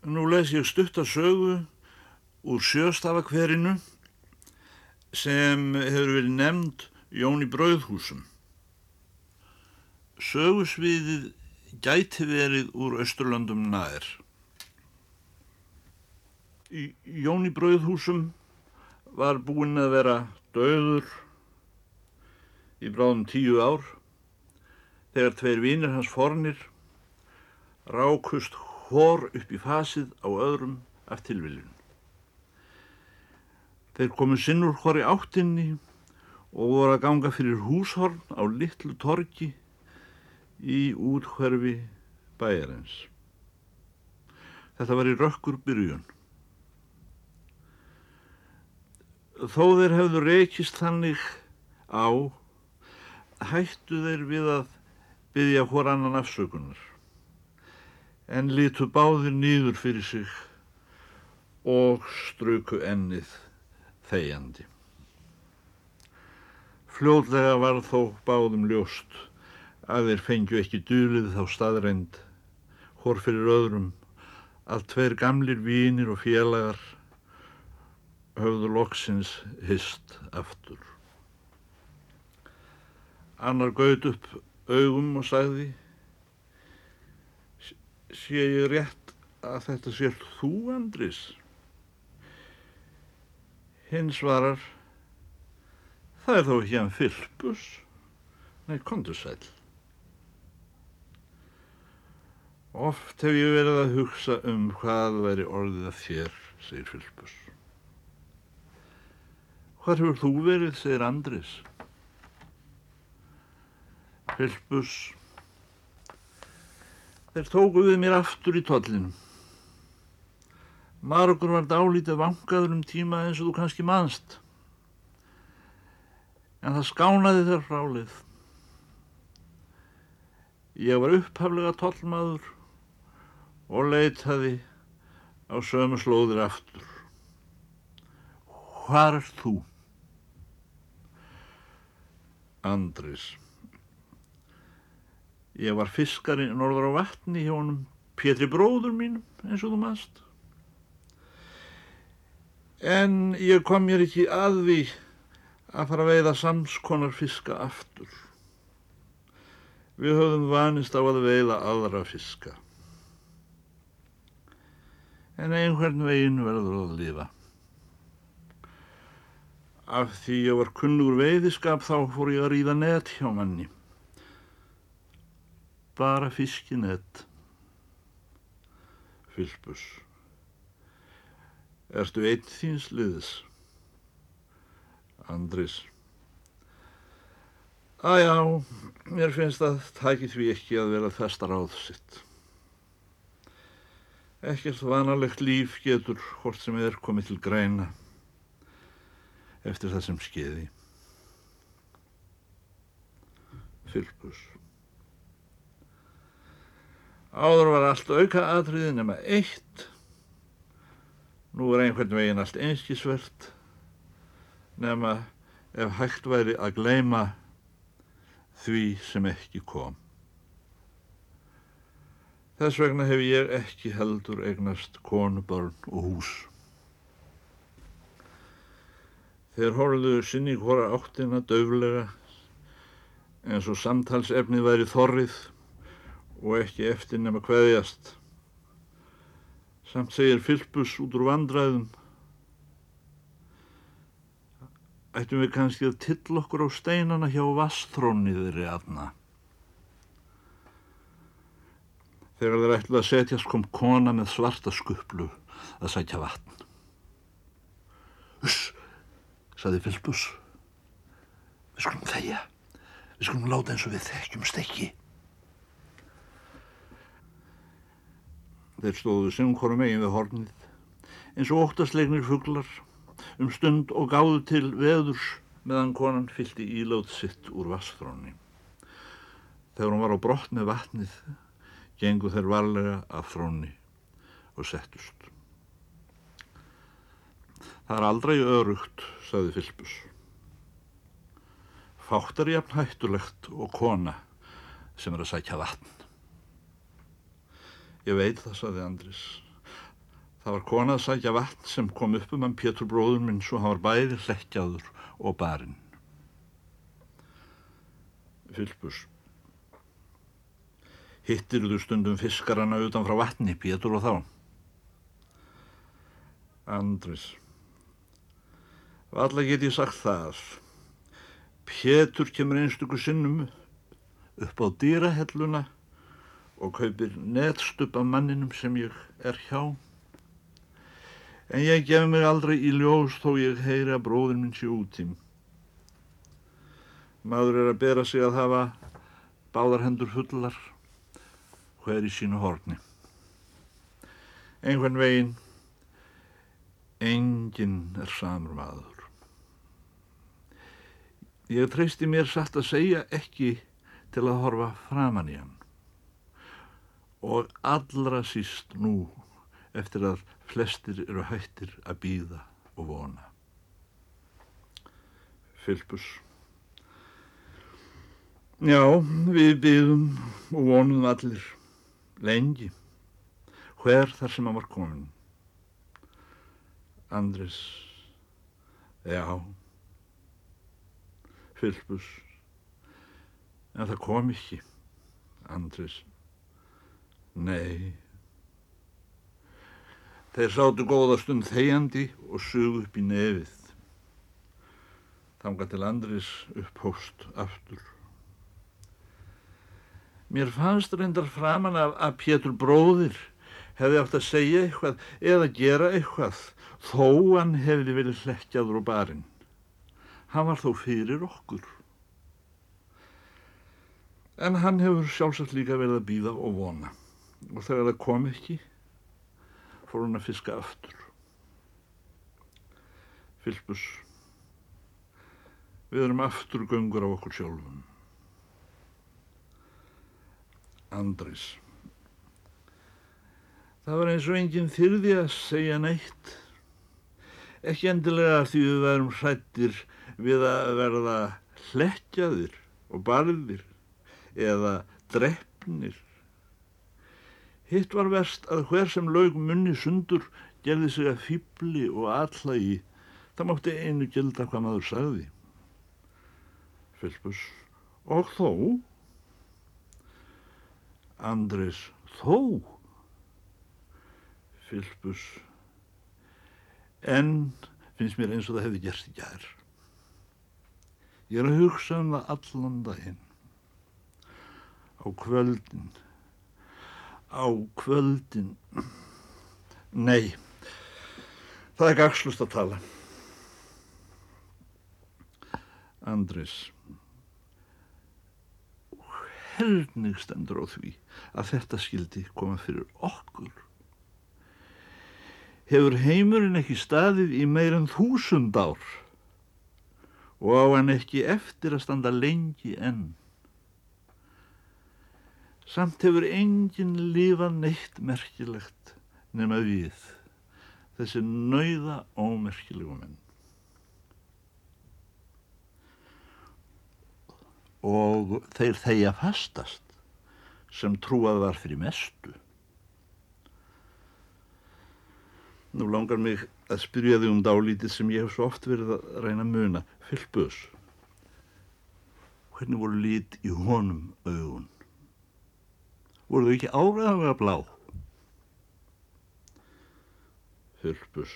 Nú les ég stutt að sögu úr sjöstafakverinu sem hefur verið nefnd Jón í Brauðhúsum. Sögusviðið gæti verið úr Östurlandum nær. Í Jón í Brauðhúsum var búinn að vera döður í bráðum tíu ár þegar tveir vinir hans fornir rákust hór upp í fasið á öðrum af tilviljun. Þeir komu sinnur hóri áttinni og voru að ganga fyrir húshorn á litlu torki í úthverfi bæjarins. Þetta var í rökkur byrjun. Þó þeir hefðu reykist þannig á, hættu þeir við að byggja hór annan afsökunar, en litu báðir nýður fyrir sig og struku ennið þegjandi. Fljóðlega var þó báðum ljóst að þeir fengju ekki dulið þá staðreind, hór fyrir öðrum, að tveir gamlir vínir og félagar höfðu loksins hist aftur. Annar gaut upp augum og sagði sé ég rétt að þetta sér þú, Andris? Hinn svarar það er þó ekki hann Fylpus nei, kontur sæl Oft hef ég verið að hugsa um hvað væri orðið að þér, segir Fylpus Hvar hefur þú verið, segir Andris. Fylpus. Þeir tóku við mér aftur í tollinum. Margur var dálítið vangaður um tíma eins og þú kannski manst. En það skánaði þér frálið. Ég var upphaflega tollmaður og leitaði á sömu slóðir aftur. Hvar er þú? Andris. Ég var fiskari norður á vatni hjá honum Pétri bróður mínum, eins og þú maðst. En ég kom mér ekki að því að fara að veiða samskonar fiska aftur. Við höfðum vanist á að veiða aðra fiska. En einhvern veginn verður að lifa. Af því ég var kunnugur veiðiskap þá fór ég að ríða net hjá manni. Bara fiskinett. Fylpus. Erstu einn þíns liðs? Andris. Æjá, mér finnst að tæki því ekki að vera þesta ráð sitt. Ekkert vanalegt líf getur hvort sem er komið til græna eftir það sem skeiði. Fylgus. Áður var allt auka atriði nema eitt. Nú er einhvern veginn allt einskísvert nema ef hægt væri að gleima því sem ekki kom. Þess vegna hef ég ekki heldur eignast konu, börn og hús. Þeir horfluðu sinni hvora áttina döflega eins og samtalsefnið væri þorrið og ekki eftir nema hvaðjast. Samt segir Fylpus út úr vandræðum. Ættum við kannski að till okkur á steinana hjá vastróniðri aðna. Þegar þeir ætluð að setjast kom kona með svarta skuplu að sætja vatn. Uss! saði Fylbus. Við skulum þegja. Við skulum láta eins og við þekkjum stekki. Þeir stóðu semkórum eigin við hornið, eins og óttaslegnir fugglar, um stund og gáðu til veðurs meðan konan fylgti ílóð sitt úr vassfrónni. Þegar hún var á brott með vatnið, gengu þeir varlega af frónni og settust. Það er aldrei örugt, saði Fylbus. Fátt er jafn hættulegt og kona sem er að sækja vatn. Ég veit það, saði Andris. Það var konað sækja vatn sem kom upp um hann Pétur bróður minn svo hann var bæri hlekkjaður og barinn. Fylbus. Hittir þú stundum fiskarana utan frá vatni, Pétur og þá? Andris. Alla get ég sagt það. Pétur kemur einstöku sinnum upp á dýrahelluna og kaupir netstup af manninum sem ég er hjá. En ég gef mig aldrei í ljós þó ég heyri að bróðin minn sé útím. Maður er að bera sig að hafa báðar hendur fullar hver í sínu horni. Einhvern veginn, enginn er samur maður. Ég treysti mér satt að segja ekki til að horfa framann í hann og allra síst nú eftir að flestir eru hættir að býða og vona. Fylpus Já, við býðum og vonum allir lengi. Hver þar sem hann var komin. Andris Já. Fylpus en það kom ekki. Andris Nei. Þeir sátu góða stund þegjandi og sugu upp í nefið. Þanga til andris upphóst aftur. Mér fannst reyndar framann af að Pétur bróðir hefði átt að segja eitthvað eða gera eitthvað þó hann hefði verið hlekkjaður á barinn. Hann var þó fyrir okkur. En hann hefur sjálfsagt líka verið að býða og vona og þegar það kom ekki fór hún að fiska aftur. Fylbus við erum aftur göngur á okkur sjálfum. Andris það var eins og enginn þyrði að segja neitt. Ekki endilega því við verum hrættir við að verða hlekkjaðir og barðir eða drefnir Hitt var verst að hver sem laug munni sundur gerði sig að fýbli og allægi. Það mátti einu gilda hvað maður sagði. Fylbus. Og þó? Andres. Þó? Fylbus. En finnst mér eins og það hefði gerst í gær. Ég er að hugsa um það allan daginn. Á kvöldin á kvöldin. Nei það er gagslust að tala. Andris hernig stendur á því að þetta skildi koma fyrir okkur? Hefur heimurinn ekki staðið í meirinn þúsund ár? Og á hann ekki eftir að standa lengi enn Samt hefur enginn lífað neitt merkilegt nema við, þessi nauða ómerkilegu menn. Og þeir þeia fastast sem trúað var fyrir mestu. Nú langar mig að spyrja þig um dálítið sem ég hef svo oft verið að reyna að muna. Fylgböðs, hvernig voru lít í honum augun? Voru þau ekki áræðanlega blá? Hörpus.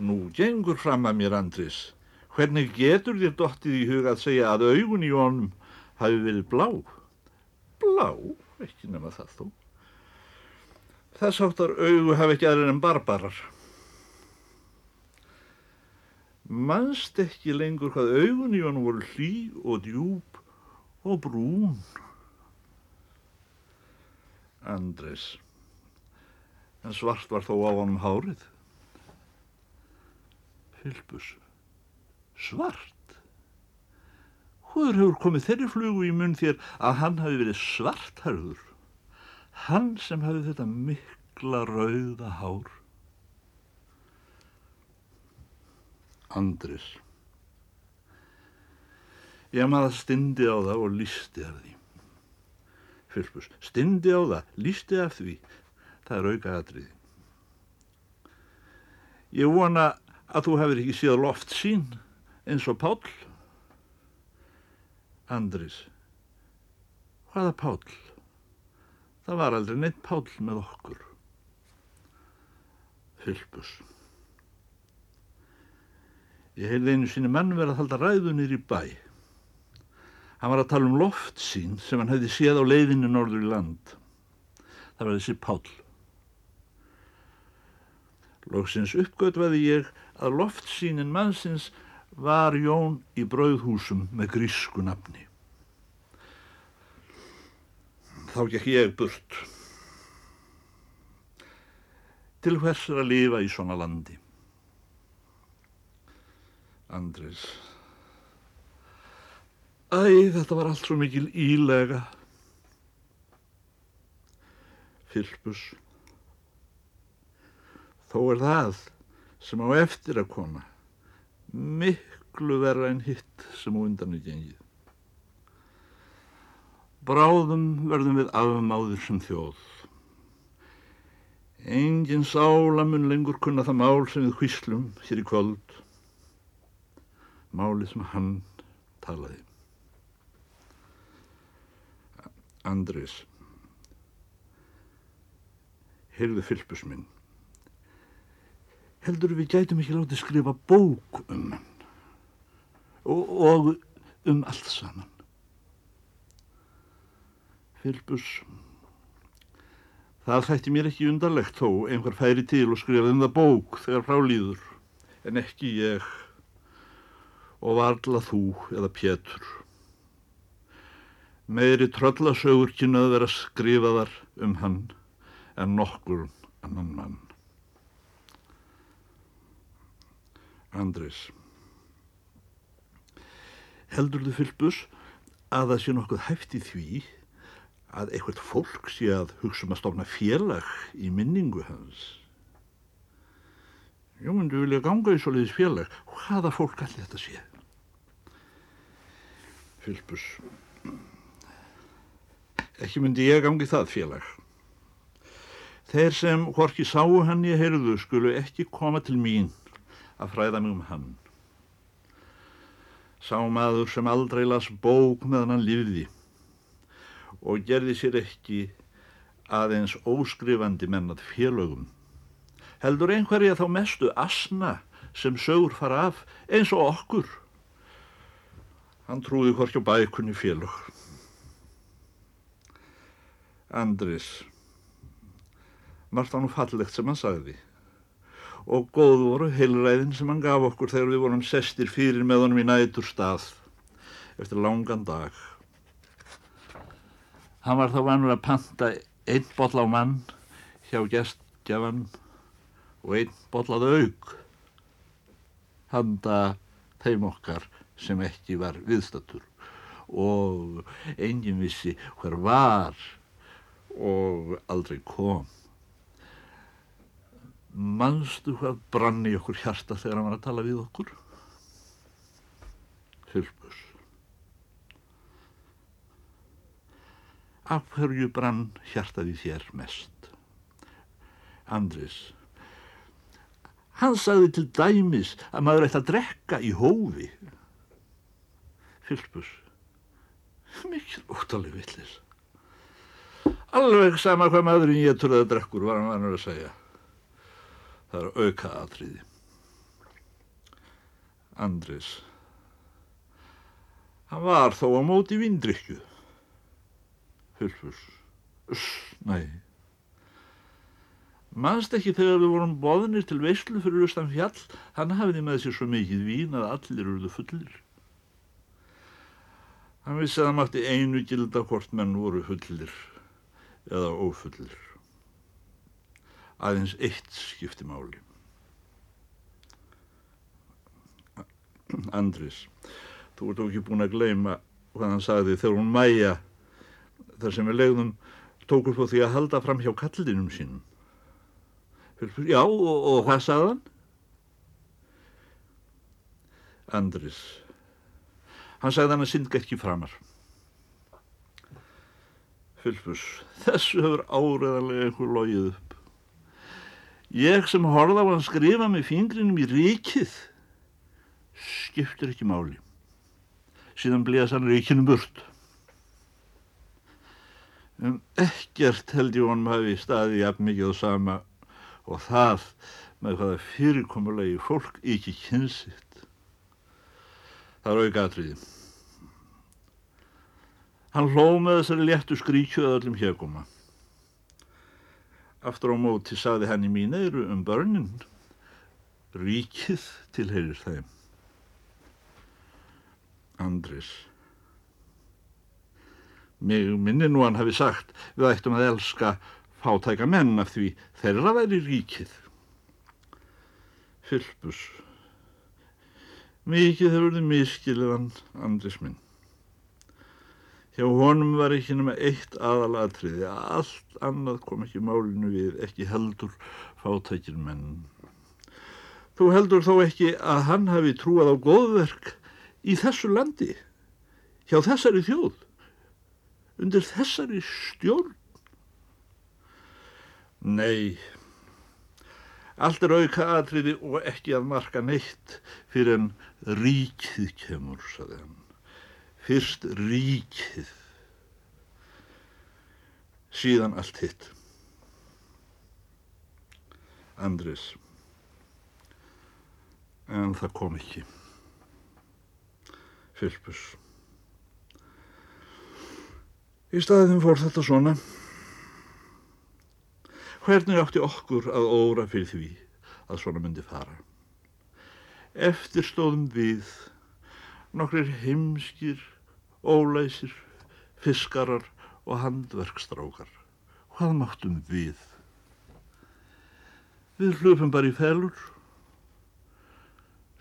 Nú gengur fram að mér, Andris. Hvernig getur þér dottið í huga að segja að augun í honum hafi verið blá? Blá? Ekki nema það þó. Þess áttar augu hafi ekki aðrið en barbarar. Manst ekki lengur hvað augun í honum voru hlý og djúb og brún. Andres. En svart var þó á honum hárið. Fylbus. Svart? Húður hefur komið þeirri flugu í munn þér að hann hafi verið svartharður. Hann sem hafi þetta mikla rauða hár. Andris. Ég maður stindi á það og lísti að því. Fylfus, stindi á það, lísti af því, það er auka atriði. Ég vona að þú hefur ekki séð loft sín eins og Páll. Andris. Hvaða Páll? Það var aldrei neitt Páll með okkur. Fylbus. Ég heyrði einu síni mann verið að halda ræðunir í bæ. Hann var að tala um loft sín sem hann hefði séð á leiðinu norður í land. Það var þessi Páll. Lóksins uppgötvaði ég að loft sínin mannsins var Jón í brauðhúsum með grísku nafni. Þá gekk ég burt. Til hvers er að lifa í svona landi? Andris. Æ, þetta var allt svo mikil ílega. Fylpus. Þó er það sem á eftir að koma miklu verra en hitt sem á undan er gengið. Bráðum verðum við afmáðir sem þjóð. Engin sála mun lengur kunna það mál sem við hvíslum hér í kvöld. Málið sem hann talaði. Andris. Heyrðu fylpus minn. Heldur við gætum ekki látið skrifa bók um hann og, og um allt saman. Fylpus. Það þætti mér ekki undarlegt þó einhver færi til og skrifa um það bók þegar frálýður en ekki ég og varla þú eða Pétur. Meiri tröllasögur kynnaði vera skrifaðar um hann en nokkur annan mann. Andris. Heldur þið fylgbus að það sé nokkuð hæft í því að eitthvað fólk sé að hugsa um að stofna félag í minningu hans? Jú, myndu vilja ganga í soliðis félag. Hvaða fólk allir þetta sé? Fylgbus. Ekki myndi ég gangi það félag. Þeir sem hvorki sáu hann í heyrðu skulu ekki koma til mín að fræða mig um hann. Sá maður sem aldrei las bók meðan hann lífiði og gerði sér ekki aðeins óskrifandi mennat félögum. Heldur einhverja þá mestu asna sem sögur fara af eins og okkur. Hann trúði hvorki á bækunni félög. Andris. Margt á nú fallegt sem hann sagði og góð voru heilræðin sem hann gaf okkur þegar við vorum sestir fyrir með honum í nætur stað eftir langan dag. Hann var þá vanur að panta einn botla á mann hjá gestgjafan og einn botlað auk handa þeim okkar sem ekki var viðstatur og engin vissi hver var og aldrei kom. Manstu hvað brann í okkur hjarta þegar hann var að tala við okkur? Fylbus. Af hverju brann hjartaði þér mest? Andris. Hann sagði til dæmis að maður ætti að drekka í hófi. Fylbus. Mikið óttalega villis. Alveg sama hvað maðurinn ég trúið að drekkur var hann vanur að segja. Það er auka atriði. Andris. Hann var þó á móti vindrykju. Fylfus. Uss, nei. Manst ekki þegar við vorum boðnir til veislu fyrir austan fjall, hann hafiði með sér svo mikið vín að allir eruðu fullir. Hann vissi að það mátti einu gilda hvort menn voru fullir eða ófullir aðeins eitt skipti máli. Andris, þú ert ekki búin að gleyma hvað hann sagði þegar hún mæja þar sem við legðum tók upp á því að halda fram hjá kallinum sínum. Já, og, og hvað sagði hann? Andris. Hann sagði hann að syndga ekki framar. Fylfus, þessu hefur áreðarlega einhver logið upp. Ég sem horða á hann skrifa með fingrinum í ríkið skiptir ekki máli. Síðan blíðast hann ríkinu burt. Um ekkert held ég honum hafi staði jafn mikið og sama og það með hvaða fyrirkomulegi fólk ekki kynsitt. Það er auka atriði. Hann hló með þessari léttu skríkju að öllum hjeguma. Aftur á móti saði hann í mín eiru um börnin. Ríkið tilheyrir þeim. Andris. Mig minni nú hann hafi sagt við ættum að elska fátæka menn af því þeirra væri ríkið. Fylpus. Mikið hefur þið miskiliðan Andris minn. Hjá honum var ekki nema eitt aðalatriði að allt annað kom ekki málinu við, ekki heldur fátækir menn. Þú heldur þó ekki að hann hafi trúað á góðverk í þessu landi, hjá þessari þjóð, undir þessari stjórn? Nei, allt er auka atriði og ekki að marka neitt fyrir en ríkið kemur, saði hann fyrst ríkið, síðan allt hitt. Andris, en það kom ekki. Fylpus. Í staðin fór þetta svona. Hvernig átti okkur að óra fyrir því að svona myndi fara? Eftir stóðum við nokkrir heimskir ólæsir, fiskarar og handverkstrákar. Hvað máttum við? Við hlupum bara í felur.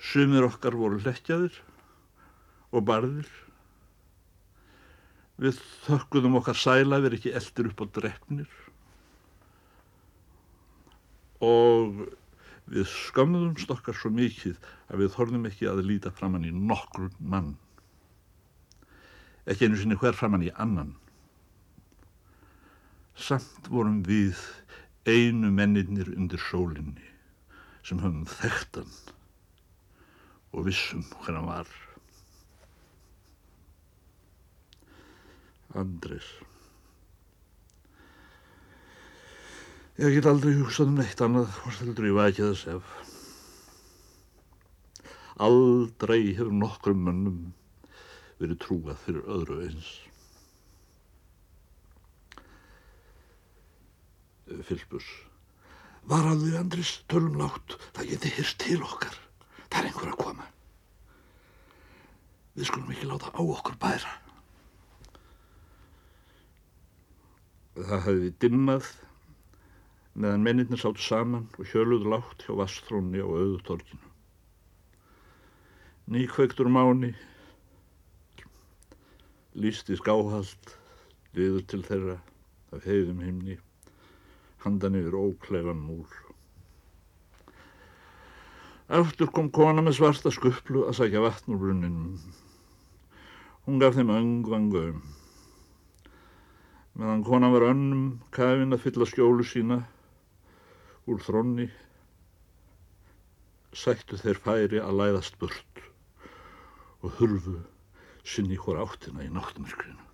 Sumir okkar voru hlekkjaðir og barðir. Við þökkuðum okkar sæla verið ekki eldir upp á drefnir. Og við skamðumst okkar svo mikið að við þorðum ekki að líta framann í nokkur mann ekki einu sinni hver framann í annan. Samt vorum við einu menninir undir sólinni sem höfum þekktan og vissum hver hann var. Andris. Ég get aldrei hugsað um neitt annað hvort heldur ég vækja þess ef. Aldrei hefur nokkrum mönnum verið trúað fyrir öðru eins. Fylbus. Var að við andris tölum látt, það geti hyrst til okkar. Það er einhver að koma. Við skulum ekki láta á okkur bæra. Það hefði dimmað meðan menninir sáttu saman og hjöluðu látt hjá vastrónni á auðutorkinu. Nýkveiktur máni lísti skáhald liður til þeirra af heiðum himni handan yfir ókleifan múl. Aftur kom kona með svarta skuplu að sækja vatn úr brunninum. Hún gaf þeim öngvangauðum. Meðan konan var önnum kafin að fylla skjólu sína úr þrónni, sættu þeir færi að læðast burt og hurfu sinni hvora áttina í náttmyrkrinu.